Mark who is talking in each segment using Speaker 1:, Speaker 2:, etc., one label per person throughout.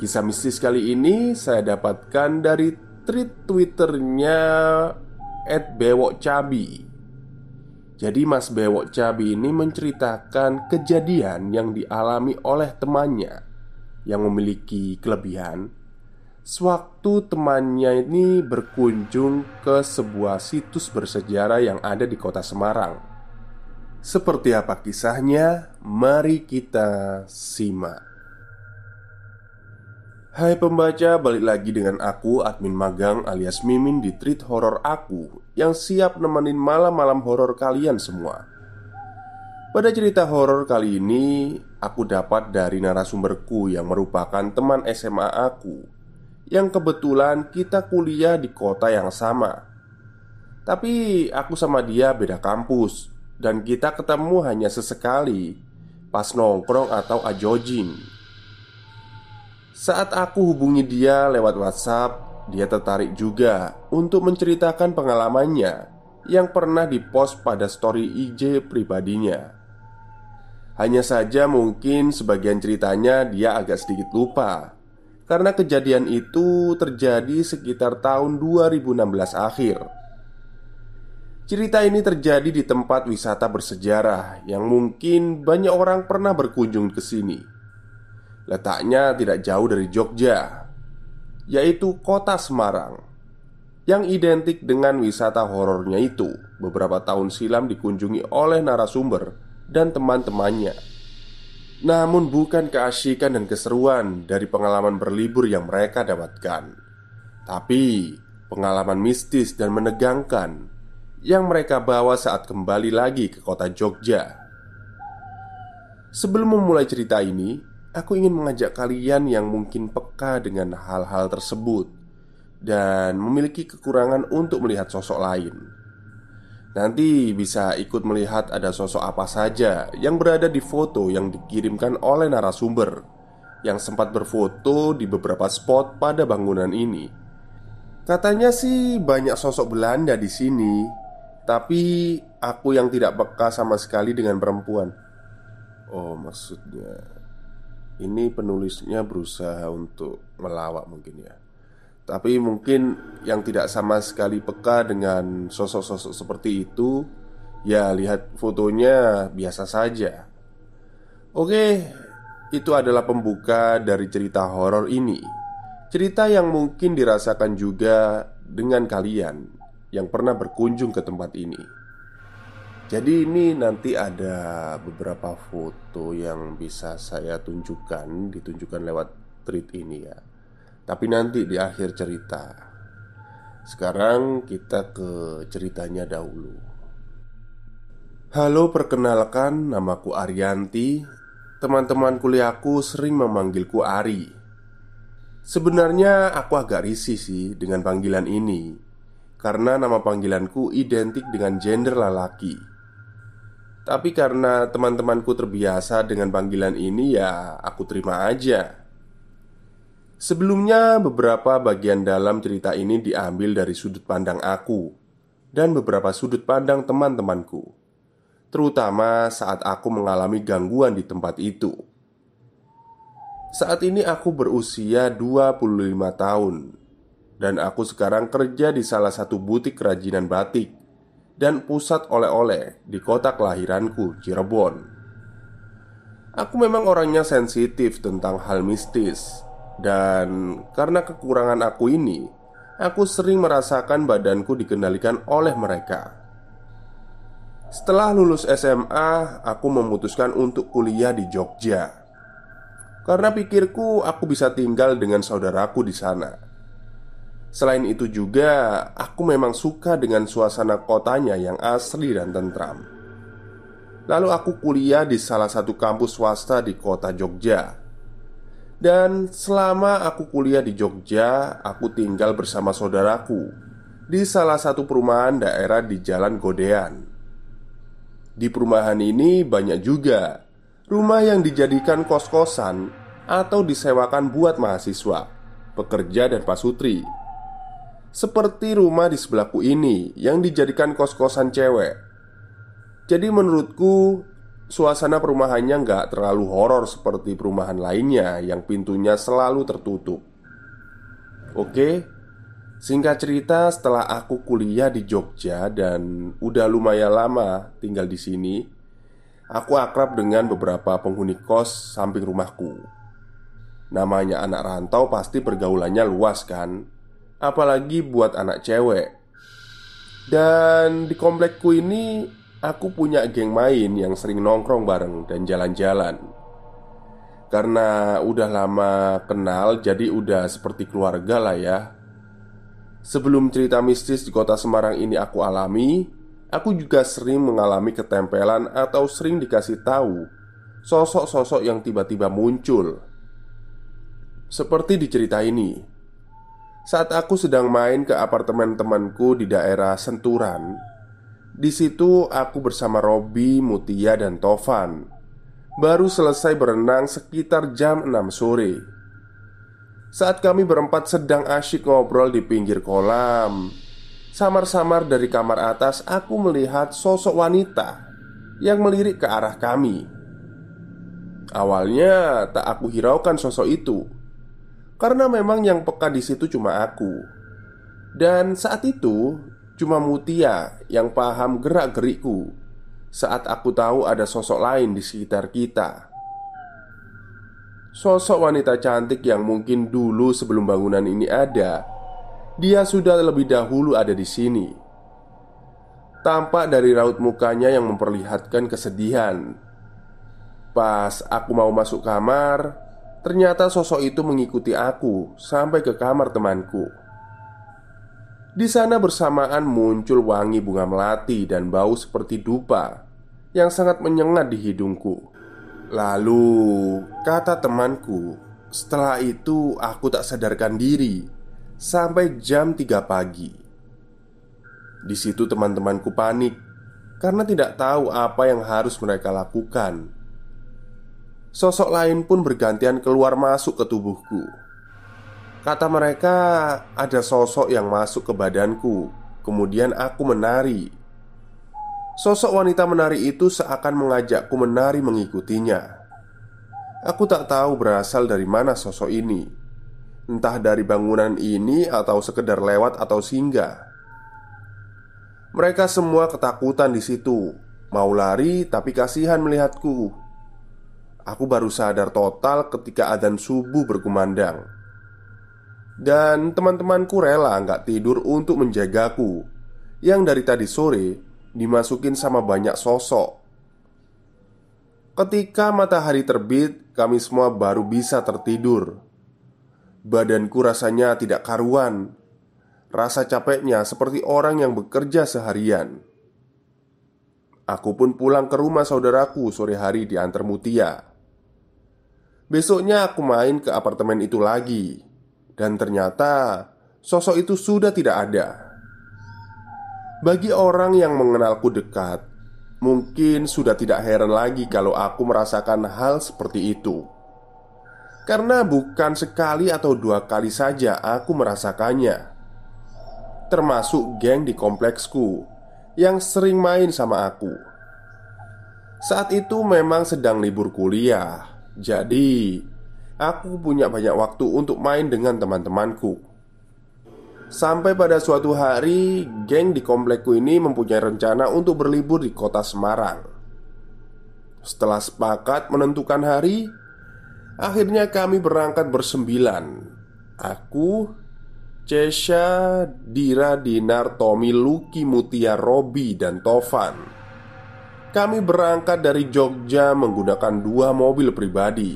Speaker 1: Kisah mistis kali ini saya dapatkan dari tweet twitternya @bewokcabi. Jadi Mas Bewok Cabi ini menceritakan kejadian yang dialami oleh temannya yang memiliki kelebihan Sewaktu temannya ini berkunjung ke sebuah situs bersejarah yang ada di kota Semarang Seperti apa kisahnya? Mari kita simak Hai pembaca, balik lagi dengan aku, admin magang alias Mimin di treat horror aku Yang siap nemenin malam-malam horor kalian semua. Pada cerita horor kali ini, aku dapat dari narasumberku yang merupakan teman SMA aku Yang kebetulan kita kuliah di kota yang sama. Tapi aku sama dia beda kampus Dan kita ketemu hanya sesekali Pas nongkrong atau ajojing saat aku hubungi dia lewat WhatsApp, dia tertarik juga untuk menceritakan pengalamannya yang pernah dipost pada story IG pribadinya. Hanya saja mungkin sebagian ceritanya dia agak sedikit lupa Karena kejadian itu terjadi sekitar tahun 2016 akhir Cerita ini terjadi di tempat wisata bersejarah Yang mungkin banyak orang pernah berkunjung ke sini Letaknya tidak jauh dari Jogja Yaitu kota Semarang Yang identik dengan wisata horornya itu. Beberapa tahun silam dikunjungi oleh narasumber dan teman-temannya. Namun bukan keasikan dan keseruan dari pengalaman berlibur yang mereka dapatkan Tapi pengalaman mistis dan menegangkan Yang mereka bawa saat kembali lagi ke kota Jogja. Sebelum memulai cerita ini, Aku ingin mengajak kalian yang mungkin peka dengan hal-hal tersebut dan memiliki kekurangan untuk melihat sosok lain. Nanti bisa ikut melihat ada sosok apa saja yang berada di foto yang dikirimkan oleh narasumber yang sempat berfoto di beberapa spot pada bangunan ini. Katanya sih banyak sosok Belanda di sini, tapi aku yang tidak peka sama sekali dengan perempuan. Oh, maksudnya ini penulisnya berusaha untuk melawak mungkin ya. Tapi mungkin yang tidak sama sekali peka dengan sosok-sosok seperti itu Ya lihat fotonya biasa saja. Oke, itu adalah pembuka dari cerita horor ini. Cerita yang mungkin dirasakan juga dengan kalian Yang pernah berkunjung ke tempat ini jadi ini nanti ada beberapa foto yang bisa saya tunjukkan Ditunjukkan lewat tweet ini ya. Tapi nanti di akhir cerita. Sekarang kita ke ceritanya dahulu. Halo perkenalkan namaku Arianti. Teman-teman kuliahku sering memanggilku Ari. Sebenarnya aku agak risih sih dengan panggilan ini Karena nama panggilanku identik dengan gender lelaki Tapi karena teman-temanku terbiasa dengan panggilan ini ya aku terima aja. Sebelumnya beberapa bagian dalam cerita ini diambil dari sudut pandang aku Dan beberapa sudut pandang teman-temanku Terutama saat aku mengalami gangguan di tempat itu. Saat ini aku berusia 25 tahun Dan aku sekarang kerja di salah satu butik kerajinan batik dan pusat oleh-oleh di kota kelahiranku, Cirebon. Aku memang orangnya sensitif tentang hal mistis, dan karena kekurangan aku ini, aku sering merasakan badanku dikendalikan oleh mereka. Setelah lulus SMA, aku memutuskan untuk kuliah di Jogja. Karena pikirku, aku bisa tinggal dengan saudaraku di sana. Selain itu juga, aku memang suka dengan suasana kotanya yang asri dan tentram. Lalu aku kuliah di salah satu kampus swasta di kota Jogja. Dan selama aku kuliah di Jogja, aku tinggal bersama saudaraku di salah satu perumahan daerah di Jalan Godean. Di perumahan ini banyak juga rumah yang dijadikan kos-kosan atau disewakan buat mahasiswa, pekerja, dan pasutri seperti rumah di sebelahku ini yang dijadikan kos-kosan cewek. Jadi menurutku suasana perumahannya nggak terlalu horor seperti perumahan lainnya yang pintunya selalu tertutup. Oke, singkat cerita setelah aku kuliah di Jogja dan udah lumayan lama tinggal di sini, aku akrab dengan beberapa penghuni kos samping rumahku. Namanya anak rantau pasti pergaulannya luas kan? Apalagi buat anak cewek. Dan di komplekku ini Aku punya geng main yang sering nongkrong bareng dan jalan-jalan. Karena udah lama kenal jadi udah seperti keluarga lah ya. Sebelum cerita mistis di kota Semarang ini aku alami Aku juga sering mengalami ketempelan atau sering dikasih tahu Sosok-sosok yang tiba-tiba muncul. Seperti di cerita ini saat aku sedang main ke apartemen temanku di daerah Senturan, di situ aku bersama Robi, Mutia, dan Tovan Baru selesai berenang sekitar jam 6 sore. Saat kami berempat sedang asyik ngobrol di pinggir kolam Samar-samar dari kamar atas aku melihat sosok wanita Yang melirik ke arah kami. Awalnya tak aku hiraukan sosok itu karena memang yang peka di situ cuma aku. Dan saat itu Cuma Mutia yang paham gerak-gerikku. Saat aku tahu ada sosok lain di sekitar kita. Sosok wanita cantik yang mungkin dulu sebelum bangunan ini ada Dia sudah lebih dahulu ada di sini. Tampak dari raut mukanya yang memperlihatkan kesedihan. Pas aku mau masuk kamar Ternyata sosok itu mengikuti aku sampai ke kamar temanku. Di sana bersamaan muncul wangi bunga melati dan bau seperti dupa yang sangat menyengat di hidungku. Lalu, kata temanku, setelah itu aku tak sadarkan diri sampai jam 3 pagi. Di situ teman-temanku panik karena tidak tahu apa yang harus mereka lakukan Sosok lain pun bergantian keluar masuk ke tubuhku. Kata mereka, ada sosok yang masuk ke badanku. Kemudian aku menari. Sosok wanita menari itu seakan mengajakku menari mengikutinya. Aku tak tahu berasal dari mana sosok ini. Entah dari bangunan ini atau sekedar lewat atau singgah. Mereka semua ketakutan di situ, mau lari tapi kasihan melihatku. Aku baru sadar total ketika adzan subuh berkumandang Dan teman-temanku rela nggak tidur untuk menjagaku Yang dari tadi sore dimasukin sama banyak sosok Ketika matahari terbit, kami semua baru bisa tertidur. Badanku rasanya tidak karuan. Rasa capeknya seperti orang yang bekerja seharian. Aku pun pulang ke rumah saudaraku sore hari di antar Mutia. Besoknya aku main ke apartemen itu lagi Dan ternyata sosok itu sudah tidak ada Bagi orang yang mengenalku dekat mungkin sudah tidak heran lagi kalau aku merasakan hal seperti itu. Karena bukan sekali atau dua kali saja aku merasakannya. Termasuk geng di kompleksku yang sering main sama aku. Saat itu memang sedang libur kuliah, jadi aku punya banyak waktu untuk main dengan teman-temanku. Sampai pada suatu hari, geng di komplekku ini mempunyai rencana untuk berlibur di kota Semarang. Setelah sepakat menentukan hari, akhirnya kami berangkat bersembilan. Aku, Cesha, Dira, Dinar, Tommy, Luki, Mutia, Robi, dan Tovan. Kami berangkat dari Jogja menggunakan dua mobil pribadi.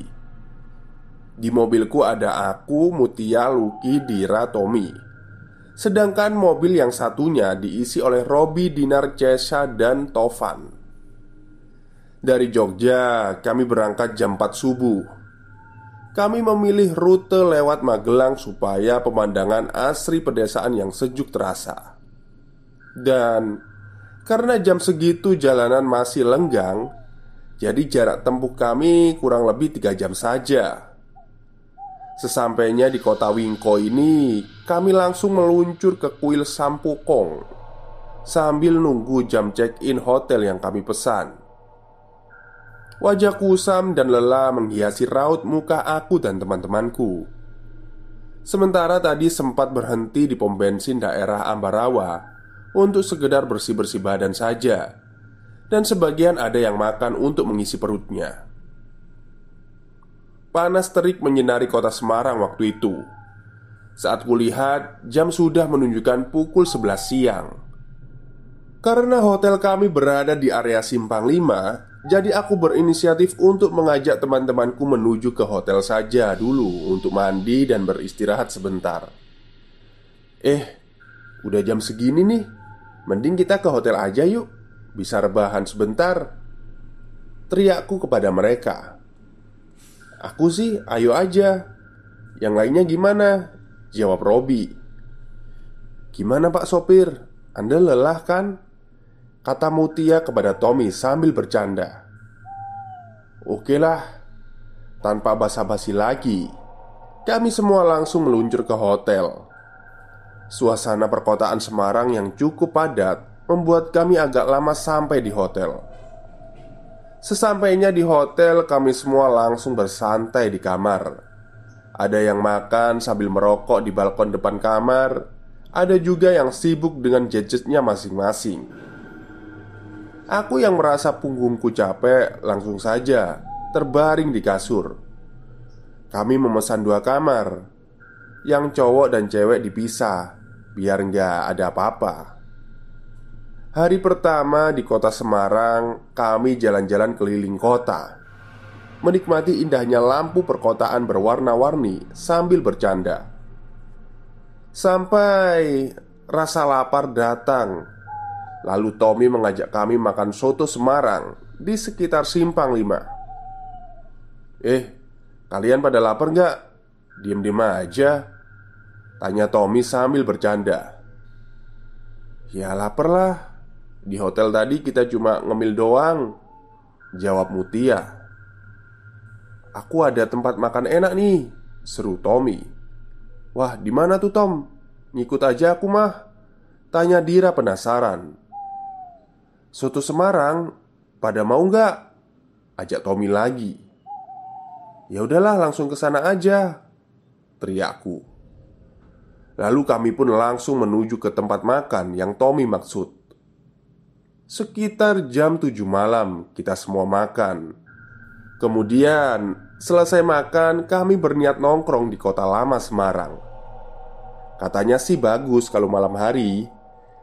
Speaker 1: Di mobilku ada aku, Mutia, Luki, Dira, Tommy. Sedangkan mobil yang satunya diisi oleh Robi, Dinar, Cesa, dan Tovan Dari Jogja, kami berangkat jam 4 subuh Kami memilih rute lewat Magelang supaya pemandangan asri pedesaan yang sejuk terasa Dan karena jam segitu jalanan masih lenggang Jadi jarak tempuh kami kurang lebih 3 jam saja Sesampainya di kota Wingko ini, kami langsung meluncur ke kuil Sampukong sambil nunggu jam check-in hotel yang kami pesan. Wajah kusam dan lelah menghiasi raut muka aku dan teman-temanku. Sementara tadi sempat berhenti di pom bensin daerah Ambarawa untuk sekedar bersih-bersih badan saja, dan sebagian ada yang makan untuk mengisi perutnya. Panas terik menyinari kota Semarang waktu itu. Saat kulihat, jam sudah menunjukkan pukul 11 siang. Karena hotel kami berada di area Simpang 5 Jadi aku berinisiatif untuk mengajak teman-temanku menuju ke hotel saja dulu Untuk mandi dan beristirahat sebentar. Eh, udah jam segini nih Mending kita ke hotel aja yuk. Bisa rebahan sebentar. Teriakku kepada mereka. Aku sih ayo aja. Yang lainnya gimana? Jawab Robi. Gimana pak sopir? Anda lelah kan? Kata Mutia kepada Tommy sambil bercanda. Oke lah Tanpa basa-basi lagi Kami semua langsung meluncur ke hotel Suasana perkotaan Semarang yang cukup padat Membuat kami agak lama sampai di hotel Sesampainya di hotel, kami semua langsung bersantai di kamar. Ada yang makan sambil merokok di balkon depan kamar. Ada juga yang sibuk dengan gadgetnya masing-masing. Aku yang merasa punggungku capek langsung saja terbaring di kasur. Kami memesan dua kamar, yang cowok dan cewek dipisah biar nggak ada apa-apa. Hari pertama di kota Semarang, kami jalan-jalan keliling kota, menikmati indahnya lampu perkotaan berwarna-warni sambil bercanda. Sampai rasa lapar datang, lalu Tommy mengajak kami makan soto Semarang di sekitar Simpang Lima. Eh, kalian pada lapar nggak? Diam-diam aja, tanya Tommy sambil bercanda. Ya lapar lah di hotel tadi kita cuma ngemil doang Jawab Mutia Aku ada tempat makan enak nih Seru Tommy Wah di mana tuh Tom? Ngikut aja aku mah Tanya Dira penasaran Soto Semarang Pada mau nggak? Ajak Tommy lagi Ya udahlah langsung ke sana aja Teriakku Lalu kami pun langsung menuju ke tempat makan yang Tommy maksud. Sekitar jam 7 malam kita semua makan. Kemudian selesai makan kami berniat nongkrong di kota lama Semarang. Katanya sih bagus kalau malam hari.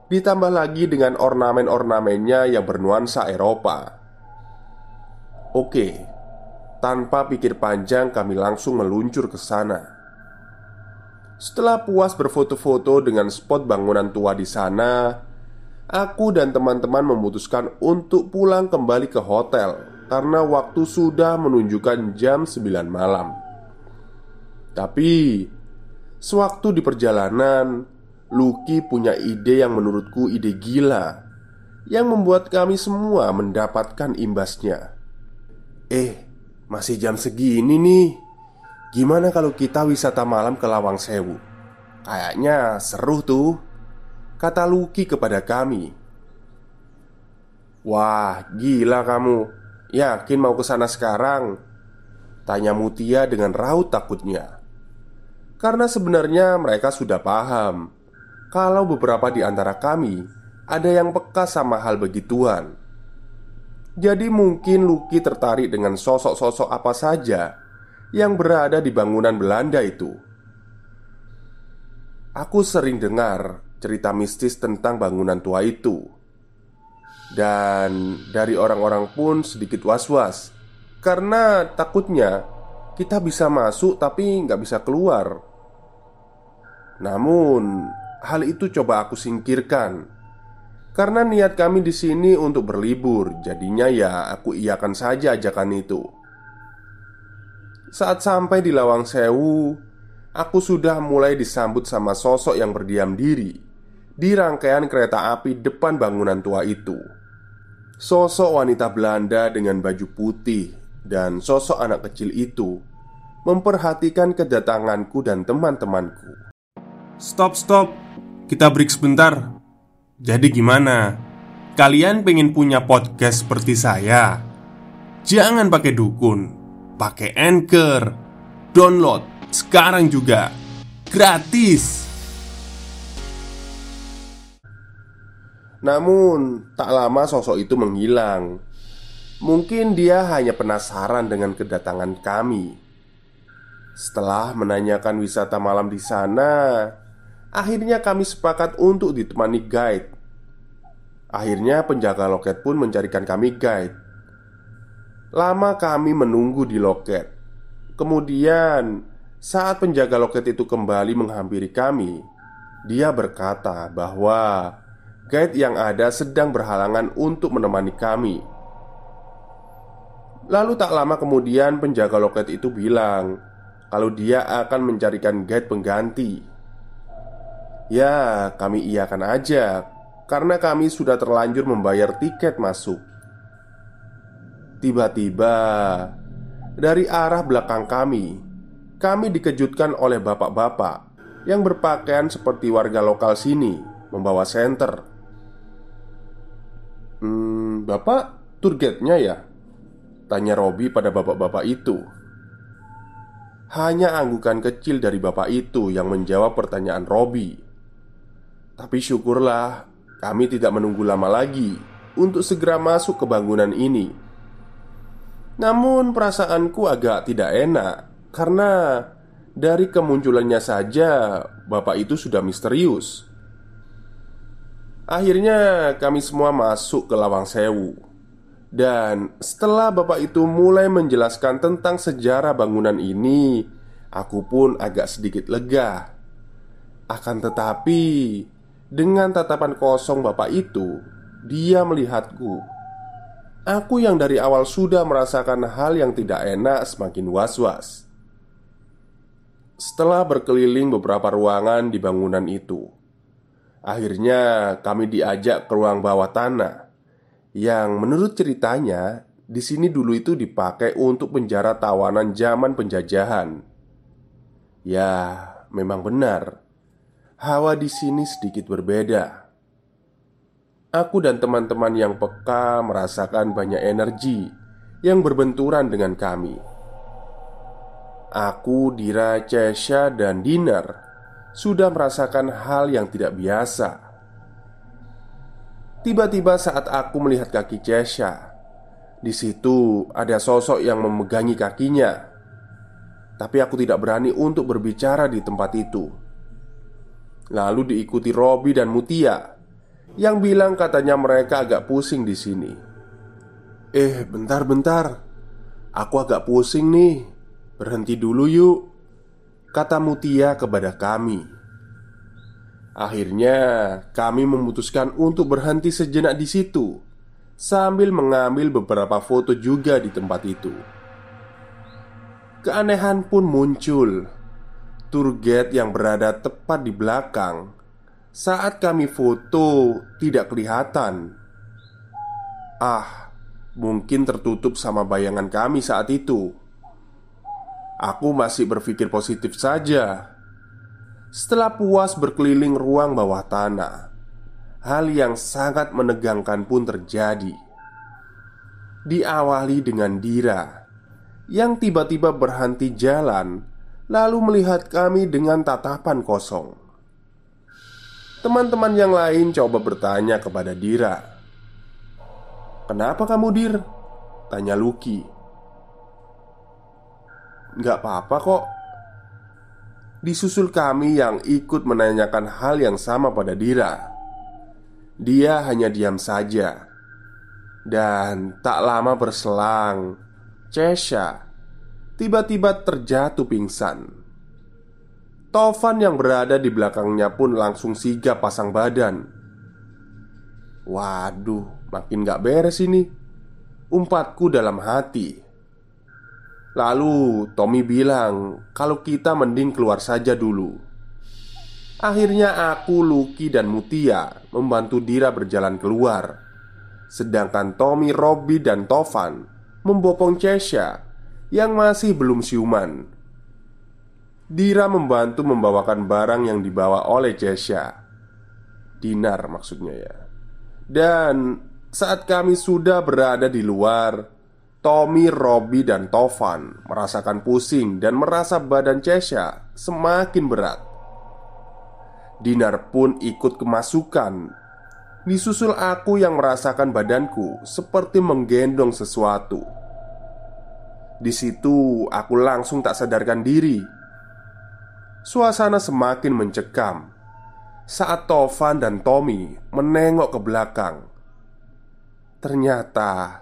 Speaker 1: Ditambah lagi dengan ornamen-ornamennya yang bernuansa Eropa. Oke, tanpa pikir panjang kami langsung meluncur ke sana Setelah puas berfoto-foto dengan spot bangunan tua di sana Aku dan teman-teman memutuskan untuk pulang kembali ke hotel Karena waktu sudah menunjukkan jam 9 malam Tapi Sewaktu di perjalanan Lucky punya ide yang menurutku ide gila yang membuat kami semua mendapatkan imbasnya. Eh, masih jam segini nih. Gimana kalau kita wisata malam ke Lawang Sewu? Kayaknya seru tuh, kata Luki kepada kami. Wah, gila kamu. Yakin mau ke sana sekarang? Tanya Mutia dengan raut takutnya. Karena sebenarnya mereka sudah paham kalau beberapa di antara kami ada yang peka sama hal begituan. Jadi mungkin Lucky tertarik dengan sosok-sosok apa saja yang berada di bangunan Belanda itu. Aku sering dengar cerita mistis tentang bangunan tua itu. Dan dari orang-orang pun sedikit was-was Karena takutnya kita bisa masuk tapi nggak bisa keluar Namun hal itu coba aku singkirkan karena niat kami di sini untuk berlibur, jadinya ya aku iakan saja ajakan itu. Saat sampai di Lawang Sewu, aku sudah mulai disambut sama sosok yang berdiam diri di rangkaian kereta api depan bangunan tua itu. Sosok wanita Belanda dengan baju putih dan sosok anak kecil itu memperhatikan kedatanganku dan teman-temanku.
Speaker 2: Stop, stop, kita break sebentar. Jadi gimana? Kalian pengen punya podcast seperti saya? Jangan pakai dukun, pakai Anchor. Download sekarang juga. Gratis.
Speaker 1: Namun, tak lama sosok itu menghilang. Mungkin dia hanya penasaran dengan kedatangan kami. Setelah menanyakan wisata malam di sana, Akhirnya kami sepakat untuk ditemani guide Akhirnya penjaga loket pun mencarikan kami guide Lama kami menunggu di loket. Kemudian saat penjaga loket itu kembali menghampiri kami Dia berkata bahwa Guide yang ada sedang berhalangan untuk menemani kami. Lalu tak lama kemudian penjaga loket itu bilang Kalau dia akan mencarikan guide pengganti. Ya, kami iakan aja karena kami sudah terlanjur membayar tiket masuk. Tiba-tiba dari arah belakang kami, kami dikejutkan oleh bapak-bapak yang berpakaian seperti warga lokal sini, membawa senter. Hmm, bapak tour guide-nya ya? Tanya Robi pada bapak-bapak itu. Hanya anggukan kecil dari bapak itu yang menjawab pertanyaan Robi. Tapi syukurlah kami tidak menunggu lama lagi untuk segera masuk ke bangunan ini. Namun perasaanku agak tidak enak karena dari kemunculannya saja bapak itu sudah misterius. Akhirnya kami semua masuk ke Lawang Sewu Dan setelah bapak itu mulai menjelaskan tentang sejarah bangunan ini Aku pun agak sedikit lega Akan tetapi dengan tatapan kosong bapak itu, dia melihatku. Aku yang dari awal sudah merasakan hal yang tidak enak semakin was-was. Setelah berkeliling beberapa ruangan di bangunan itu, akhirnya kami diajak ke ruang bawah tanah yang menurut ceritanya di sini dulu itu dipakai untuk penjara tawanan zaman penjajahan. Ya, memang benar. Hawa di sini sedikit berbeda. Aku dan teman-teman yang peka merasakan banyak energi yang berbenturan dengan kami. Aku, Dira, Cesha, dan Dinar sudah merasakan hal yang tidak biasa. Tiba-tiba saat aku melihat kaki Cesha, di situ ada sosok yang memegangi kakinya. Tapi aku tidak berani untuk berbicara di tempat itu. Lalu diikuti Robi dan Mutia Yang bilang katanya mereka agak pusing di sini. Eh, bentar-bentar Aku agak pusing nih. Berhenti dulu yuk. Kata Mutia kepada kami. Akhirnya kami memutuskan untuk berhenti sejenak di situ Sambil mengambil beberapa foto juga di tempat itu. Keanehan pun muncul. Tour guide yang berada tepat di belakang Saat kami foto tidak kelihatan Ah, mungkin tertutup sama bayangan kami saat itu. Aku masih berpikir positif saja. Setelah puas berkeliling ruang bawah tanah, hal yang sangat menegangkan pun terjadi. Diawali dengan Dira yang tiba-tiba berhenti jalan, lalu melihat kami dengan tatapan kosong. Teman-teman yang lain coba bertanya kepada Dira, "Kenapa kamu, Dir?" tanya Lucky. "Gak apa-apa kok." Disusul kami yang ikut menanyakan hal yang sama pada Dira. Dia hanya diam saja. Dan tak lama berselang, Cesha tiba-tiba terjatuh pingsan. Tovan yang berada di belakangnya pun langsung sigap pasang badan. Waduh, makin gak beres ini. Umpatku dalam hati. Lalu Tommy bilang kalau kita mending keluar saja dulu. Akhirnya aku, Lucky, dan Mutia membantu Dira berjalan keluar. Sedangkan Tommy, Robby, dan Tovan membopong Chesha yang masih belum siuman. Dira membantu membawakan barang yang dibawa oleh Chesha. Dinar maksudnya ya. Dan saat kami sudah berada di luar, Tommy, Robby, dan Tovan merasakan pusing dan merasa badan Chesha semakin berat. Dinar pun ikut kemasukan. Disusul aku yang merasakan badanku seperti menggendong sesuatu. Di situ aku langsung tak sadarkan diri. Suasana semakin mencekam saat Tovan dan Tommy menengok ke belakang. Ternyata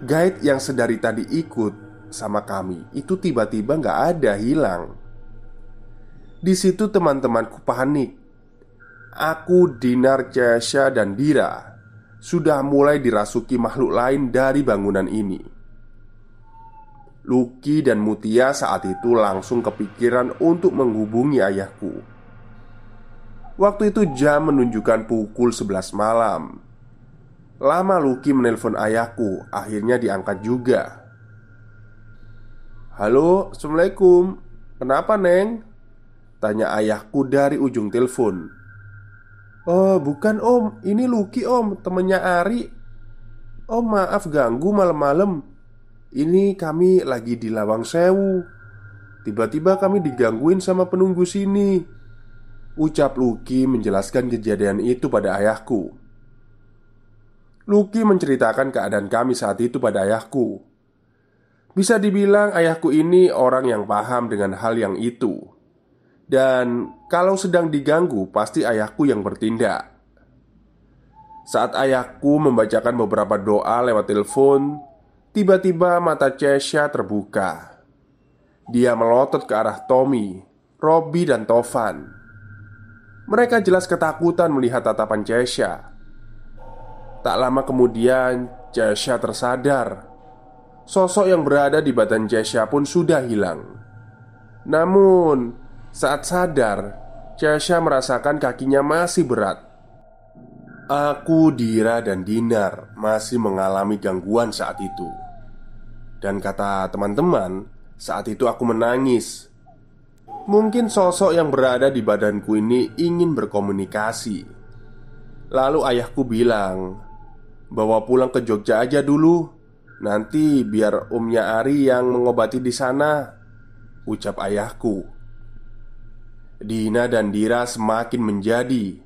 Speaker 1: Guide yang sedari tadi ikut sama kami itu tiba-tiba nggak ada hilang. Di situ teman-temanku panik. Aku, Dinar, Cesha, dan Dira sudah mulai dirasuki makhluk lain dari bangunan ini. Lucky dan Mutia saat itu langsung kepikiran untuk menghubungi ayahku. Waktu itu jam menunjukkan pukul 11 malam. Lama Lucky menelpon ayahku Akhirnya diangkat juga. Halo, Assalamualaikum. Kenapa Neng? Tanya ayahku dari ujung telepon. Oh bukan om. Ini Lucky om. Temennya Ari. Om maaf ganggu malam-malam Ini kami lagi di Lawang Sewu Tiba-tiba kami digangguin sama penunggu sini Ucap Lucky menjelaskan kejadian itu pada ayahku Lucky menceritakan keadaan kami saat itu pada ayahku. Bisa dibilang ayahku ini orang yang paham dengan hal yang itu. Dan kalau sedang diganggu, pasti ayahku yang bertindak. Saat ayahku membacakan beberapa doa lewat telepon, tiba-tiba mata Chesha terbuka. Dia melotot ke arah Tommy, Robby, dan Tovan. Mereka jelas ketakutan melihat tatapan Chesha. Tak lama kemudian, Jasya tersadar. Sosok yang berada di badan Jasya pun sudah hilang. Namun, saat sadar, Jasya merasakan kakinya masih berat. Aku, Dira, dan Dinar masih mengalami gangguan saat itu. Dan kata teman-teman, saat itu aku menangis. Mungkin sosok yang berada di badanku ini ingin berkomunikasi. Lalu ayahku bilang, Bawa pulang ke Jogja aja dulu Nanti biar umnya Ari yang mengobati di sana Ucap ayahku Dina dan Dira semakin menjadi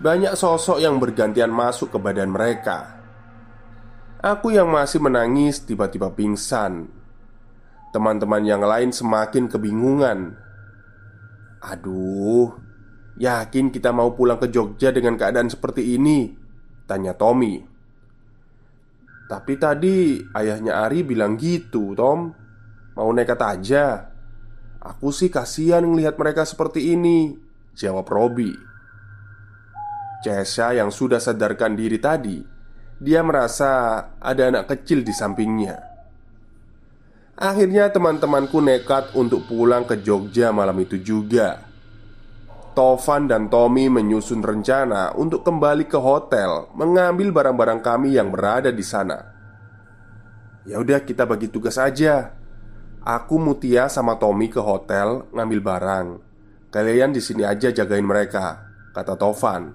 Speaker 1: Banyak sosok yang bergantian masuk ke badan mereka Aku yang masih menangis tiba-tiba pingsan. Teman-teman yang lain semakin kebingungan. Aduh Yakin kita mau pulang ke Jogja dengan keadaan seperti ini? Tanya Tommy. Tapi tadi ayahnya Ari bilang gitu, Tom. Mau nekat aja. Aku sih kasihan ngelihat mereka seperti ini Jawab Robi. Cesha yang sudah sadarkan diri tadi Dia merasa ada anak kecil di sampingnya Akhirnya teman-temanku nekat untuk pulang ke Jogja malam itu juga Tovan dan Tommy menyusun rencana untuk kembali ke hotel mengambil barang-barang kami yang berada di sana. Ya udah kita bagi tugas aja. Aku Mutia sama Tommy ke hotel ngambil barang. Kalian di sini aja jagain mereka, kata Tovan.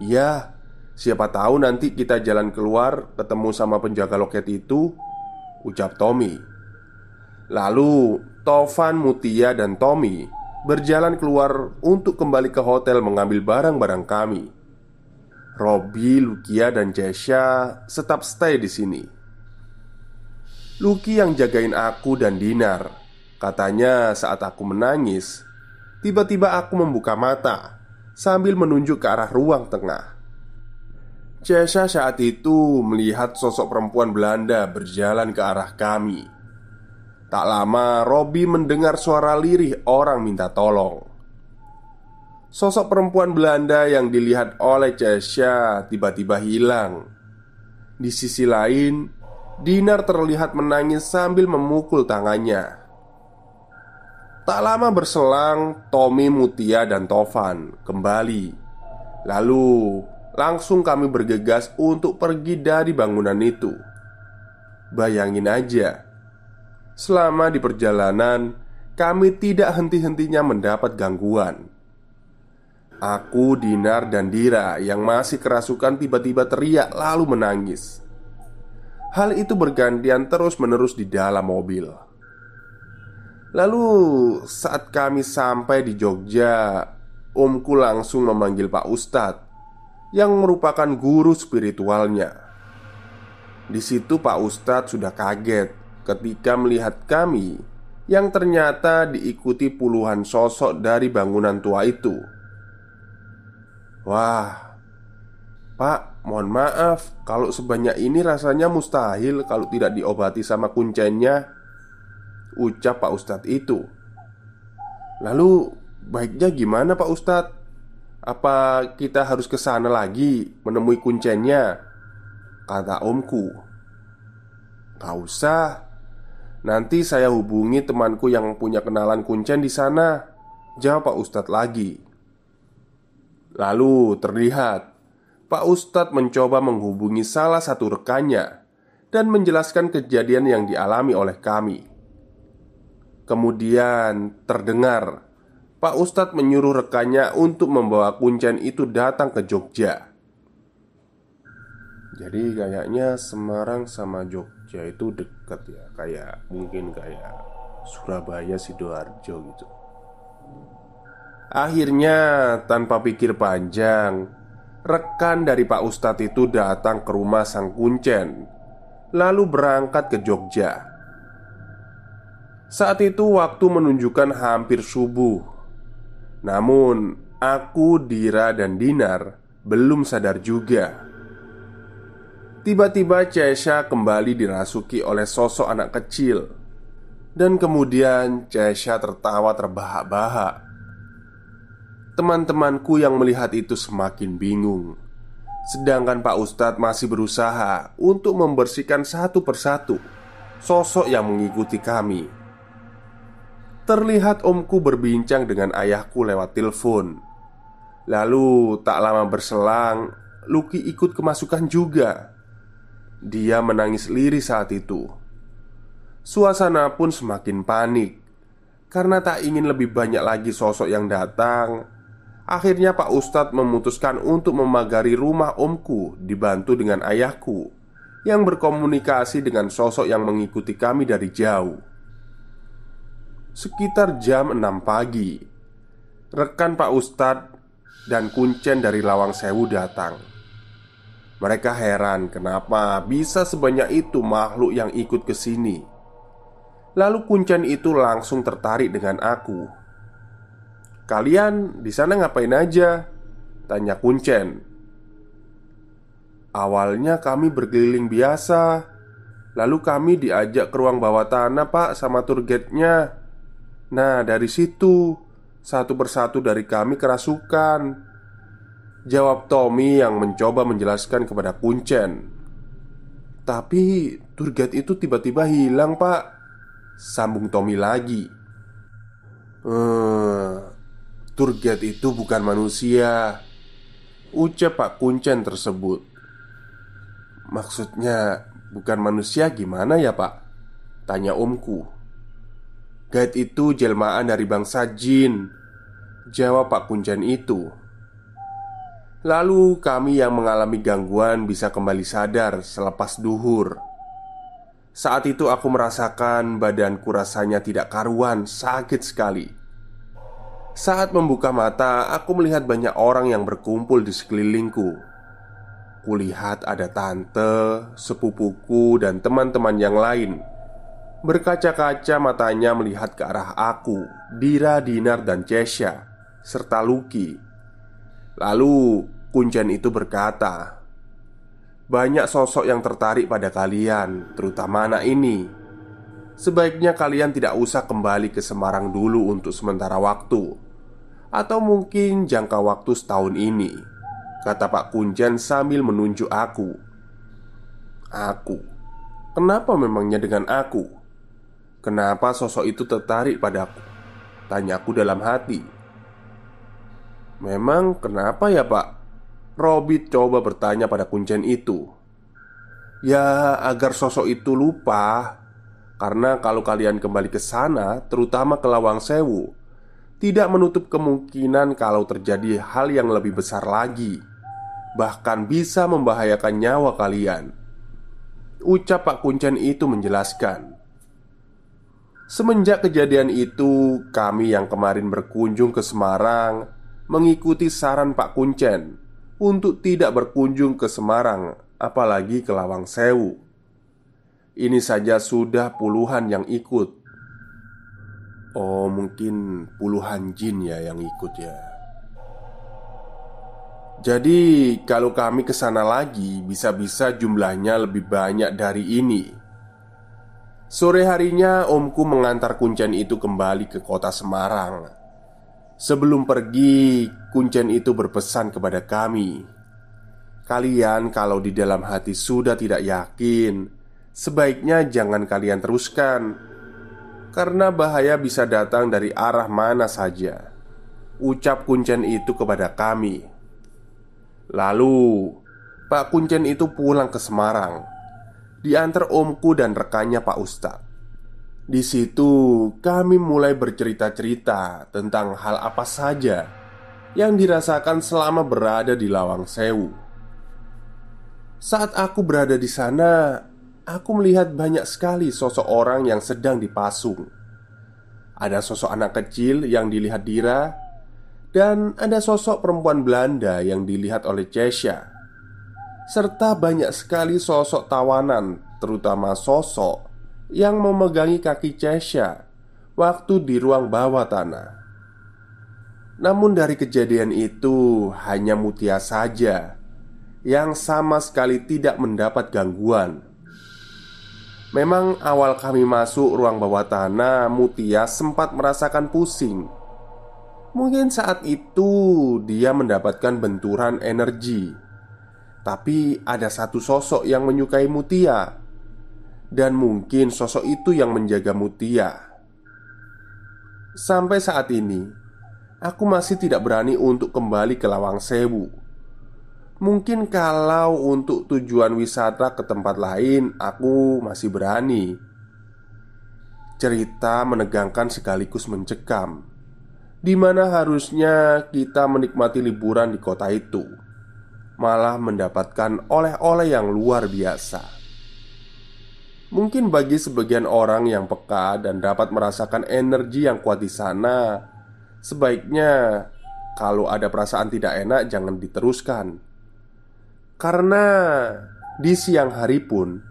Speaker 1: Iya, siapa tahu nanti kita jalan keluar ketemu sama penjaga loket itu, ucap Tommy. Lalu Tovan, Mutia, dan Tommy berjalan keluar untuk kembali ke hotel mengambil barang-barang kami. Robby, Lukia, dan Jesha tetap stay di sini. Luki yang jagain aku dan Dinar Katanya saat aku menangis Tiba-tiba aku membuka mata Sambil menunjuk ke arah ruang tengah Jesha saat itu melihat sosok perempuan Belanda berjalan ke arah kami. Tak lama Robi mendengar suara lirih orang minta tolong. Sosok perempuan Belanda yang dilihat oleh Cesha tiba-tiba hilang. Di sisi lain Dinar terlihat menangis sambil memukul tangannya. Tak lama berselang Tommy, Mutia, dan Tovan kembali. Lalu langsung kami bergegas untuk pergi dari bangunan itu Bayangin aja Selama di perjalanan, kami tidak henti-hentinya mendapat gangguan. Aku, Dinar, dan Dira yang masih kerasukan tiba-tiba teriak lalu menangis. Hal itu bergantian terus-menerus di dalam mobil. Lalu, saat kami sampai di Jogja, Omku langsung memanggil Pak Ustadz yang merupakan guru spiritualnya. Di situ Pak Ustadz sudah kaget ketika melihat kami yang ternyata diikuti puluhan sosok dari bangunan tua itu. Wah, Pak, mohon maaf kalau sebanyak ini rasanya mustahil kalau tidak diobati sama kuncennya. Ucap Pak Ustadz itu. Lalu, baiknya gimana Pak Ustadz? Apa kita harus ke sana lagi menemui kuncennya? Kata omku Gak usah Nanti saya hubungi temanku yang punya kenalan kuncen di sana. Jawab Pak Ustadz lagi. Lalu terlihat Pak Ustadz mencoba menghubungi salah satu rekannya dan menjelaskan kejadian yang dialami oleh kami. Kemudian terdengar Pak Ustadz menyuruh rekannya untuk membawa kuncen itu datang ke Jogja. Jadi kayaknya Semarang sama Jogja itu dekat ya Kayak mungkin kayak Surabaya, Sidoarjo gitu. Akhirnya tanpa pikir panjang Rekan dari Pak Ustadz itu datang ke rumah sang kuncen Lalu berangkat ke Jogja. Saat itu waktu menunjukkan hampir subuh Namun aku, Dira, dan Dinar belum sadar juga. Tiba-tiba Cesha kembali dirasuki oleh sosok anak kecil. Dan kemudian Cesha tertawa terbahak-bahak. Teman-temanku yang melihat itu semakin bingung. Sedangkan Pak Ustadz masih berusaha untuk membersihkan satu persatu Sosok yang mengikuti kami Terlihat omku berbincang dengan ayahku lewat telepon Lalu tak lama berselang Luki ikut kemasukan juga dia menangis lirih saat itu. Suasana pun semakin panik karena tak ingin lebih banyak lagi sosok yang datang. Akhirnya, Pak Ustadz memutuskan untuk memagari rumah omku, dibantu dengan ayahku yang berkomunikasi dengan sosok yang mengikuti kami dari jauh. Sekitar jam 6 pagi, rekan Pak Ustadz dan kuncen dari Lawang Sewu datang. Mereka heran kenapa bisa sebanyak itu makhluk yang ikut ke sini. Lalu kuncen itu langsung tertarik dengan aku. "Kalian di sana ngapain aja?" tanya kuncen. Awalnya kami berkeliling biasa, lalu kami diajak ke ruang bawah tanah, Pak, sama tour guide-nya. Nah, dari situ satu persatu dari kami kerasukan. Jawab Tommy yang mencoba menjelaskan kepada Kuncen. Tapi tour itu tiba-tiba hilang pak. Sambung Tommy lagi. Hmm, Tour itu bukan manusia Ucap Pak Kuncen tersebut. Maksudnya bukan manusia gimana ya pak? Tanya omku Guide itu jelmaan dari bangsa jin Jawab Pak Kuncen itu Lalu kami yang mengalami gangguan bisa kembali sadar selepas duhur Saat itu aku merasakan badanku rasanya tidak karuan, sakit sekali saat membuka mata, aku melihat banyak orang yang berkumpul di sekelilingku. Kulihat ada tante, sepupuku, dan teman-teman yang lain. Berkaca-kaca matanya melihat ke arah aku, Dira, Dinar, dan Cesha, serta Lucky. Lalu kuncen itu berkata, "Banyak sosok yang tertarik pada kalian, terutama anak ini. Sebaiknya kalian tidak usah kembali ke Semarang dulu untuk sementara waktu." Atau mungkin jangka waktu setahun ini Kata Pak Kunjan sambil menunjuk aku Aku Kenapa memangnya dengan aku? Kenapa sosok itu tertarik padaku? Tanyaku dalam hati Memang kenapa ya pak? Robit coba bertanya pada kuncen itu Ya agar sosok itu lupa Karena kalau kalian kembali ke sana Terutama ke Lawang Sewu tidak menutup kemungkinan kalau terjadi hal yang lebih besar lagi, bahkan bisa membahayakan nyawa kalian. Ucap Pak Kuncen itu menjelaskan. Semenjak kejadian itu, kami yang kemarin berkunjung ke Semarang mengikuti saran Pak Kuncen untuk tidak berkunjung ke Semarang, apalagi ke Lawang Sewu. Ini saja sudah puluhan yang ikut. Oh mungkin puluhan jin ya yang ikut ya. Jadi kalau kami ke sana lagi Bisa-bisa jumlahnya lebih banyak dari ini Sore harinya omku mengantar kuncen itu kembali ke kota Semarang Sebelum pergi, kuncen itu berpesan kepada kami Kalian kalau di dalam hati sudah tidak yakin Sebaiknya jangan kalian teruskan karena bahaya bisa datang dari arah mana saja. Ucap kuncen itu kepada kami. Lalu, Pak Kuncen itu pulang ke Semarang, diantar omku dan rekannya Pak Ustadz. Di situ kami mulai bercerita-cerita tentang hal apa saja yang dirasakan selama berada di Lawang Sewu. Saat aku berada di sana, aku melihat banyak sekali sosok orang yang sedang dipasung. Ada sosok anak kecil yang dilihat Dira, dan ada sosok perempuan Belanda yang dilihat oleh Chesha, serta banyak sekali sosok tawanan, terutama sosok yang memegangi kaki Chesha waktu di ruang bawah tanah. Namun, dari kejadian itu hanya Mutia saja yang sama sekali tidak mendapat gangguan. Memang awal kami masuk ruang bawah tanah Mutia sempat merasakan pusing Mungkin saat itu dia mendapatkan benturan energi Tapi ada satu sosok yang menyukai Mutia. Dan mungkin sosok itu yang menjaga Mutia. Sampai saat ini Aku masih tidak berani untuk kembali ke Lawang Sewu. Mungkin kalau untuk tujuan wisata ke tempat lain Aku masih berani. Cerita menegangkan sekaligus mencekam. Di mana harusnya kita menikmati liburan di kota itu Malah mendapatkan oleh-oleh yang luar biasa Mungkin bagi sebagian orang yang peka dan dapat merasakan energi yang kuat di sana Sebaiknya kalau ada perasaan tidak enak jangan diteruskan karena di siang hari pun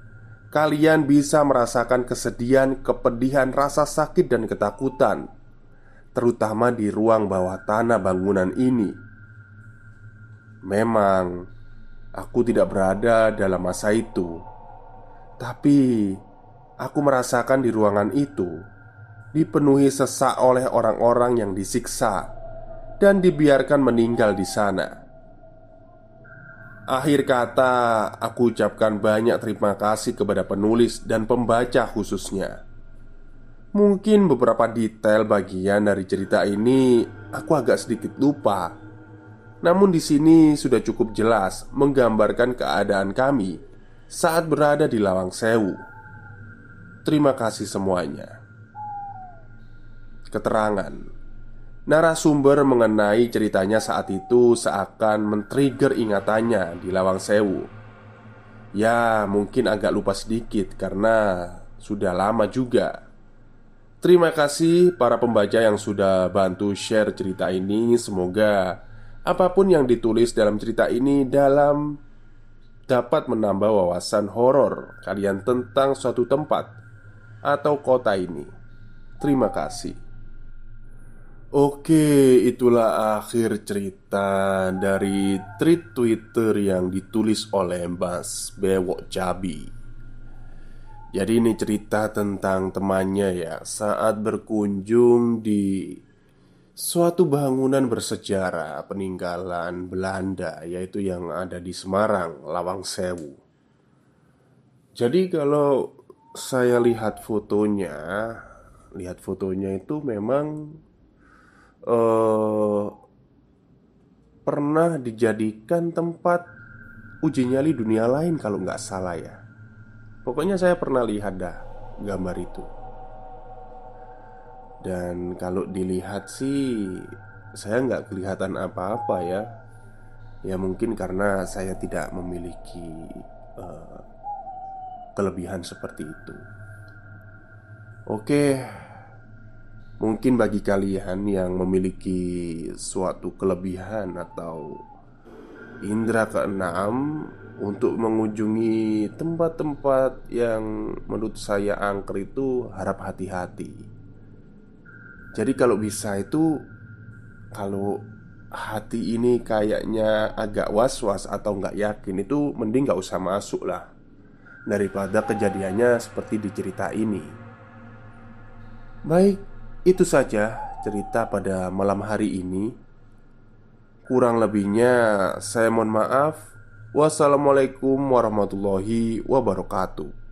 Speaker 1: kalian bisa merasakan kesedihan, kepedihan, rasa sakit, dan ketakutan, terutama di ruang bawah tanah bangunan ini. Memang aku tidak berada dalam masa itu, tapi aku merasakan di ruangan itu dipenuhi sesak oleh orang-orang yang disiksa dan dibiarkan meninggal di sana. Akhir kata, aku ucapkan banyak terima kasih kepada penulis dan pembaca khususnya. Mungkin beberapa detail bagian dari cerita ini aku agak sedikit lupa. Namun di sini sudah cukup jelas menggambarkan keadaan kami saat berada di Lawang Sewu. Terima kasih semuanya. Keterangan Narasumber mengenai ceritanya saat itu seakan men-trigger ingatannya di Lawang Sewu. Ya, mungkin agak lupa sedikit karena sudah lama juga. Terima kasih para pembaca yang sudah bantu share cerita ini. Semoga apa pun yang ditulis dalam cerita ini dalam dapat menambah wawasan horor kalian tentang suatu tempat atau kota ini. Terima kasih. Oke, itulah akhir cerita dari tweet Twitter yang ditulis oleh Mas Bewok Cabi. Jadi ini cerita tentang temannya ya saat berkunjung di suatu bangunan bersejarah peninggalan Belanda yaitu yang ada di Semarang, Lawang Sewu. Jadi kalau saya lihat fotonya, lihat fotonya itu memang uh, pernah dijadikan tempat uji nyali dunia lain kalau nggak salah ya. Pokoknya saya pernah lihat dah gambar itu. Dan kalau dilihat sih saya nggak kelihatan apa-apa ya. Ya mungkin karena saya tidak memiliki uh, kelebihan seperti itu. Oke, Mungkin bagi kalian yang memiliki suatu kelebihan atau indera keenam untuk mengunjungi tempat-tempat yang menurut saya angker itu harap hati-hati. Jadi kalau bisa itu kalau hati ini kayaknya agak was-was atau nggak yakin itu mending nggak usah masuk lah daripada kejadiannya seperti di cerita ini. Baik, itu saja cerita pada malam hari ini. Kurang lebihnya, saya mohon maaf. Wassalamualaikum warahmatullahi wabarakatuh.